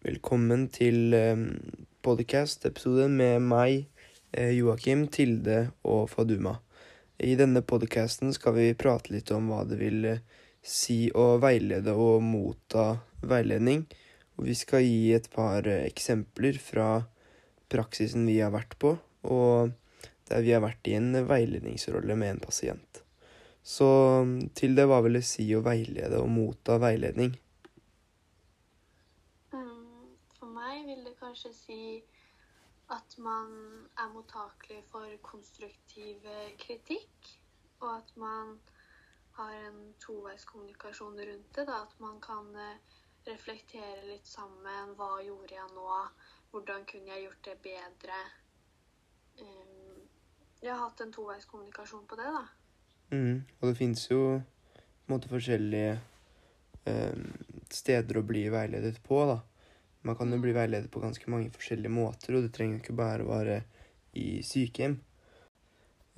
Velkommen til podcast-episode med meg, eh, Joakim, Tilde og Faduma. I denne podcasten skal vi prate litt om hva det vil eh, si å veilede og motta veiledning. Og vi skal gi et par eh, eksempler fra praksisen vi har vært på, og der vi har vært i en veiledningsrolle med en pasient. Så til det hva vil det si å veilede og motta veiledning? Mm, For meg vil det kanskje si at man er mottakelig for konstruktiv eh, kritikk, og at man har en toveiskommunikasjon rundt det. Da. At man kan eh, reflektere litt sammen. Hva gjorde jeg nå? Hvordan kunne jeg gjort det bedre? Um, Jeg har hatt en toveiskommunikasjon på det, da. Mm, og det finnes jo på en måte forskjellige um, steder å bli veiledet på, da. Man kan jo bli veiledet på ganske mange forskjellige måter, og det trenger ikke bare være i sykehjem.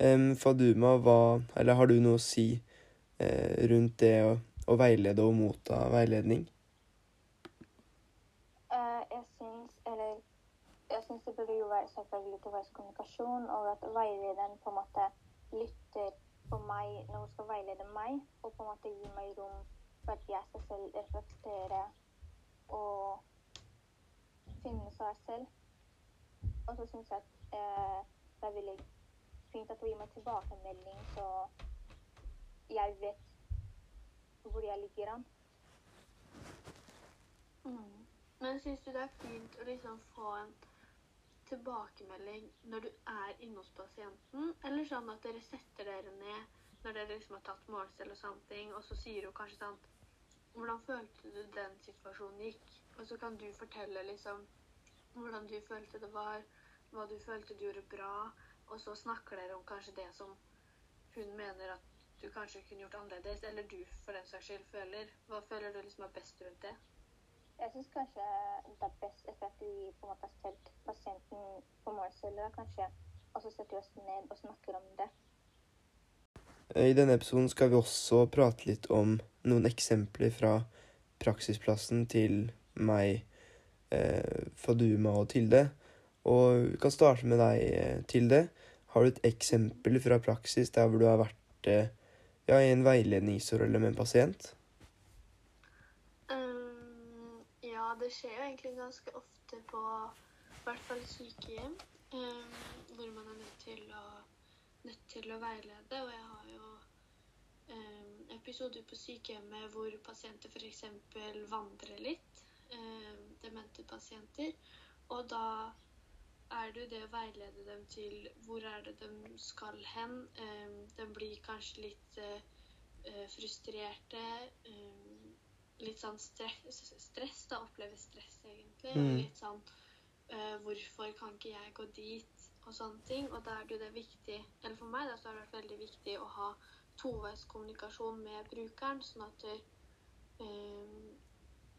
Um, Faduma, hva, eller har du noe å si uh, rundt det å, å veilede og motta veiledning? Eh, jeg syns det burde jo være selvfølgelig toveiskommunikasjon, og at veilederen på en måte lytter på meg når hun skal veilede meg, og på en måte gi meg rom for at jeg skal selv reflektere og finne seg selv. Og så syns jeg at eh, det er veldig fint at hun gir meg tilbakemelding, så jeg vet hvor jeg ligger an. Mm. Men syns du det er fint å liksom få en tilbakemelding når du er inne hos pasienten, eller sånn at dere setter dere ned når dere liksom har tatt målstell og sånne ting, og så sier hun kanskje sånn Hvordan følte du den situasjonen gikk? Og så kan du fortelle liksom hvordan du følte det var, hva du følte du gjorde bra, og så snakker dere om kanskje det som hun mener at du kanskje kunne gjort annerledes, eller du for den saks skyld føler. Hva føler du liksom er best rundt det? Jeg syns kanskje det er best etter at vi på en måte har stelt pasienten på målceller, kanskje, og så setter vi oss ned og snakker om det. Eh, I denne episoden skal vi også prate litt om noen eksempler fra praksisplassen til meg, eh, Faduma og Tilde. Og vi kan starte med deg, eh, Tilde. Har du et eksempel fra praksis der hvor du har vært eh, ja, i en veiledningsrolle med en pasient? Um, ja, det skjer jo egentlig ganske ofte på i hvert fall sykehjem, um, hvor man er nødt til å, nødt til å veilede. Og jeg har jo eh, episoder på sykehjemmet hvor pasienter f.eks. vandrer litt, Eh, demente pasienter. Og da er det jo det å veilede dem til hvor er det de skal hen. Eh, de blir kanskje litt eh, eh, frustrerte. Um, litt sånn stress, stress da, opplever stress egentlig. Mm. Litt sånn eh, Hvorfor kan ikke jeg gå dit? Og sånne ting. Og da er det jo det viktig Eller for meg da, så har det vært veldig viktig å ha toveiskommunikasjon med brukeren, sånn at uh,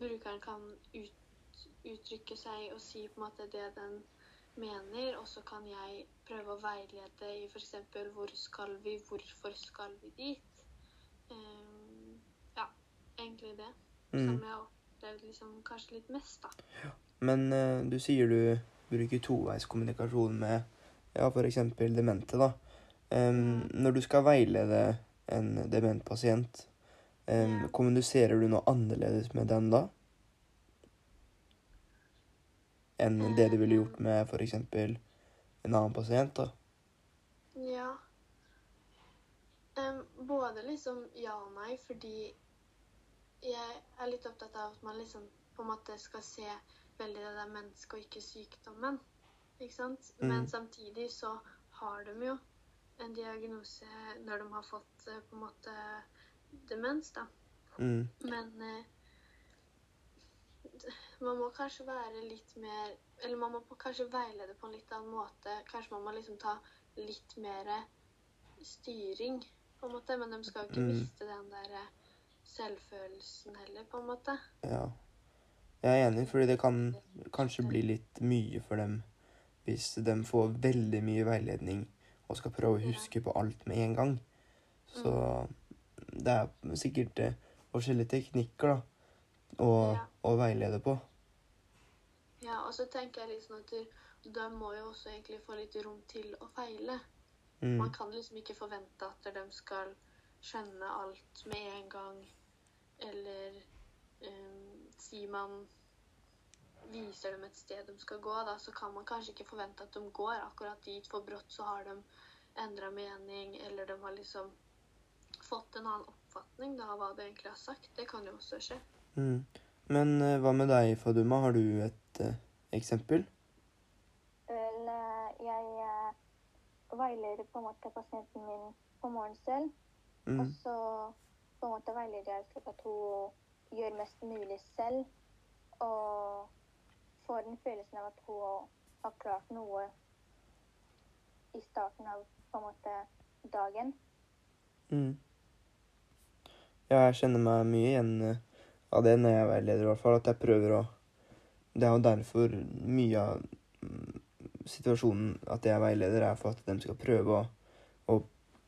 brukeren kan ut, uttrykke seg og si på en måte det den mener, og så kan jeg prøve å veilede i f.eks. hvor skal vi, hvorfor skal vi dit? Um, ja, egentlig det Mm. som jeg opplevd liksom kanskje litt mest, da. Men uh, du sier du bruker toveiskommunikasjon med ja, f.eks. demente, da. Em, når du skal veilede en dement pasient, um, Ja. kommuniserer du noe annerledes med den da? Enn det du ville gjort med f.eks. en annen pasient, da? Ja. Um, både liksom ja og nei, fordi jeg er litt opptatt av at man liksom på en måte skal se veldig det der mennesket og ikke sykdommen. Ikke sant? Mm. Men samtidig så har de jo en diagnose når de har fått eh, på en måte demens, da. Mm. Men eh, man må kanskje være litt mer Eller man må kanskje veilede på en litt annen måte. Kanskje man må liksom ta litt mer styring, på en måte. Men de skal jo ikke Mm. miste den der eh, selvfølelsen heller, på en måte. Ja. Jeg er enig, fordi det kan kanskje bli litt mye for dem hvis de får veldig mye veiledning og skal prøve å huske på alt med en gang. Så det er sikkert eh, forskjellige teknikker da, å, Ja. å veilede på. Ja, og så tenker jeg liksom at de, de må jo også egentlig få litt rom til å feile. Mm. Man kan liksom ikke forvente at de skal skjønne alt med en gang. Eller um, sier man viser dem et sted de skal gå, da, så kan man kanskje ikke forvente at de går akkurat dit. For brått så har de endra mening, eller de har liksom fått en annen oppfatning da, av hva de egentlig har sagt. Det kan jo også skje. Mm. Men eh, hva med deg, Faduma? Har du et eh, eksempel? Vel, eh, jeg eh, veileder på en måte pasienten min på morgenen selv. Og Mm. så på en måte veileder jeg slik at hun gjør mest mulig selv. Og får den følelsen av at hun har klart noe i starten av på en måte dagen. Mm. Ja, jeg kjenner meg mye igjen eh, av det når jeg er veileder, i hvert fall. At jeg prøver å Det er jo derfor mye av mm, situasjonen at jeg er veileder, er for at de skal prøve å, å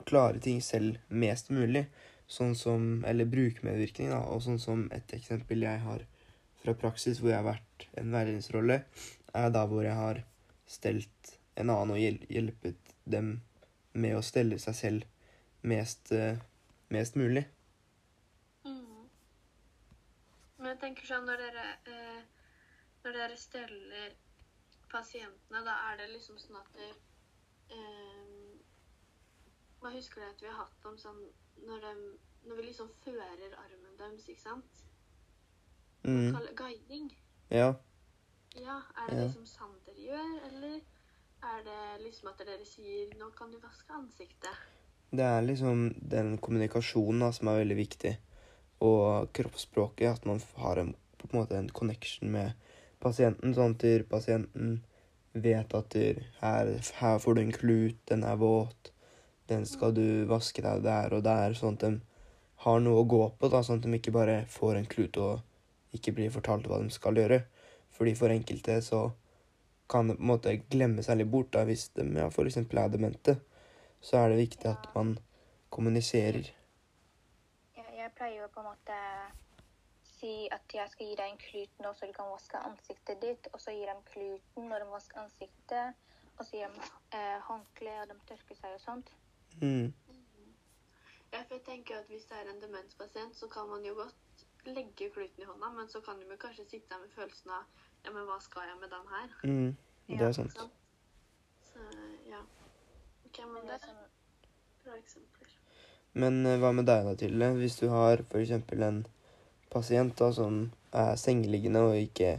klare ting selv mest mulig. Sånn som Eller brukermedvirkning, da. Og sånn som et eksempel jeg har fra praksis hvor jeg har vært en veiledningsrolle, er da hvor jeg har stelt en annen og hjulpet dem med å stelle seg selv mest, eh, mest mulig. Mm. Men jeg tenker sånn når dere, eh, når dere steller pasientene, da er det liksom sånn at det, eh, Hva husker du at vi har hatt om sånn når, de, når vi liksom fører armen deres, ikke sant? Mm. Kaller guiding. Ja. Ja, er det Ja. liksom sånn dere gjør, eller er det liksom at dere sier 'nå kan du vaske ansiktet'? Det er liksom den kommunikasjonen da, som er veldig viktig. Og kroppsspråket. At man har en, på en måte en connection med pasienten. Sånn at pasienten vet at her, her får du en klut, den er våt, den skal du vaske deg der og der. Sånn at de har noe å gå på, da, sånn at de ikke bare får en klut og ikke blir fortalt hva de skal gjøre. Fordi for enkelte så kan det på en måte glemme seg litt bort da, hvis de ja, f.eks. er demente. Så er det viktig at man kommuniserer. Jeg, pleier jo på en måte si at jeg skal gi deg en klut nå, så du kan vaske ansiktet ditt. Og så gir de kluten når de vasker ansiktet. Og så gir de eh, håndkle, og de tørker seg og sånt. Mm. Ja, for jeg tenker at hvis det er en demenspasient, så kan man jo godt legge kluten i hånda, men så kan du jo kanskje sitte der med følelsen av ja, men hva skal jeg med den her? Mm. Det er sant. Sant? Så ja. Ok, men det er er sånn, bra eksempler. Men eh, hva med deg da, Tilde? Hvis du har f.eks. en pasient da, som er sengeliggende og ikke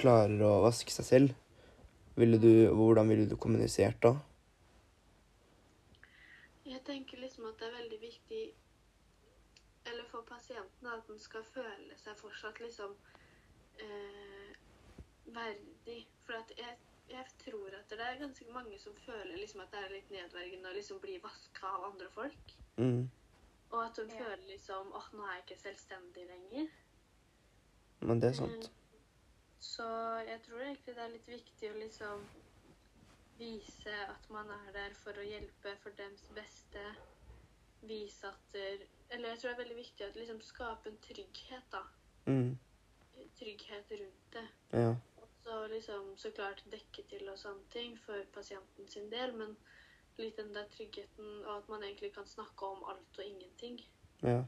klarer å vaske seg selv, ville du, hvordan ville du kommunisert da? Jeg tenker liksom at det er veldig viktig eller for pasienten at den skal føle seg fortsatt liksom eh, verdig. For at jeg, jeg tror at det er ganske mange som føler liksom at det er litt nedverdigende å liksom bli vaska av andre folk. Mm. Og at de Ja. føler liksom åh, nå er jeg ikke selvstendig lenger. Men det er sant. Så jeg tror egentlig det er litt viktig å liksom vise at man er der for å hjelpe for dems beste. Vise at der, Eller jeg tror det er veldig viktig å liksom skape en trygghet, da. Mm. Trygghet rundt det. Ja. Og så liksom så klart dekke til og sånne ting for pasienten sin del, men litt den der tryggheten og at man egentlig kan snakke om alt og ingenting Ja.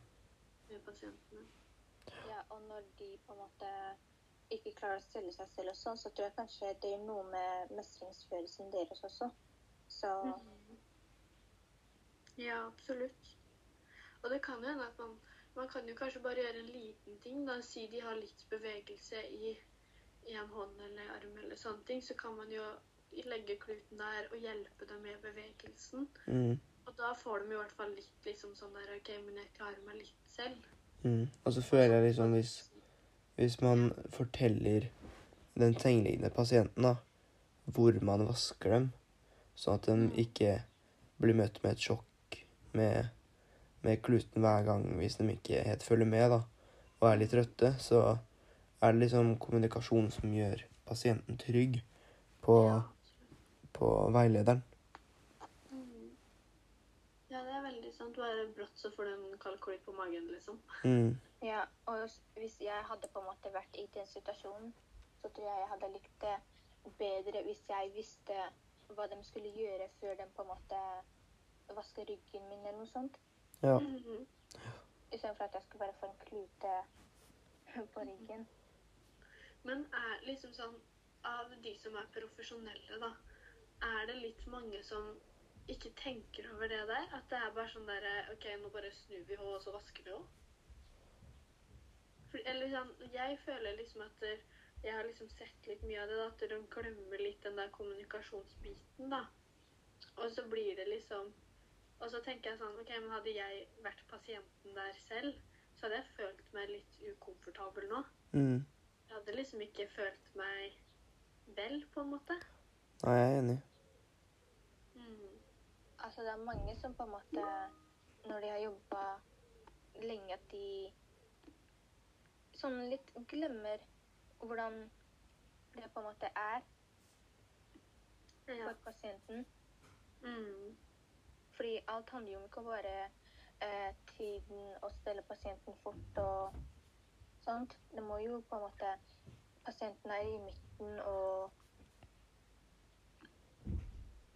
med pasientene. ja, og når de på en måte ikke klarer å stille seg selv og sånn, så tror jeg kanskje det gjør noe med mestringsfølelsen deres også. Så Ja, absolutt. Og det kan jo hende at man, man kan jo kanskje bare gjøre en liten ting. da, Si de har litt bevegelse i en hånd eller arm eller sånne ting, så kan man jo legge kluten der og hjelpe dem med bevegelsen. Mm. Og da får de i hvert fall litt liksom sånn der OK, men jeg klarer meg litt selv. Mm. Og så føler jeg liksom hvis, hvis man forteller den sengeliggende pasienten da, hvor man vasker dem, sånn at de ikke blir møtt med et sjokk med, med kluten hver gang hvis de ikke helt følger med da, og er litt trøtte, så er det liksom kommunikasjon som gjør pasienten trygg på, på veilederen. Mhm. ja, det er veldig sant. Bare brått så får du en kald klype på magen, liksom. Mm. ja, og hvis jeg hadde på en måte vært i den situasjonen, så tror jeg jeg hadde likt det bedre hvis jeg visste hva de skulle gjøre før de på en måte vasker ryggen min eller noe sånt. Ja. Mhm. Istedenfor at jeg skulle bare få en klute på ryggen. Men er liksom sånn Av de som er profesjonelle, da, er det litt mange som ikke tenker over det der? At det er bare sånn derre OK, nå bare snur vi henne, og så vasker vi henne? Eller sånn Jeg føler liksom at jeg har liksom sett litt mye av det, da, at de glemmer litt den der kommunikasjonsbiten, da. Og så blir det liksom Og så tenker jeg sånn OK, men hadde jeg vært pasienten der selv, så hadde jeg følt meg litt ukomfortabel nå. Mm. Jeg hadde liksom ikke følt meg vel, på en måte. Nei, jeg er enig. Altså, det er mange som på en måte, når de har jobba lenge, at de sånn litt glemmer hvordan det på en måte er Ja. for pasienten. Mm. Fordi alt handler jo ikke om bare eh, tiden og stelle pasienten fort og sånt. Det må jo på en måte Pasienten er i midten og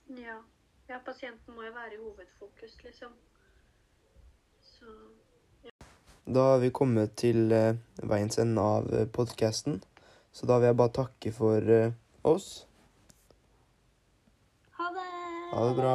ja. Ja, pasienten må jo være i hovedfokus, liksom. Så Da har vi kommet til uh, veiens ende av podkasten, så da vil jeg bare takke for uh, oss. Ha det! Ha det bra.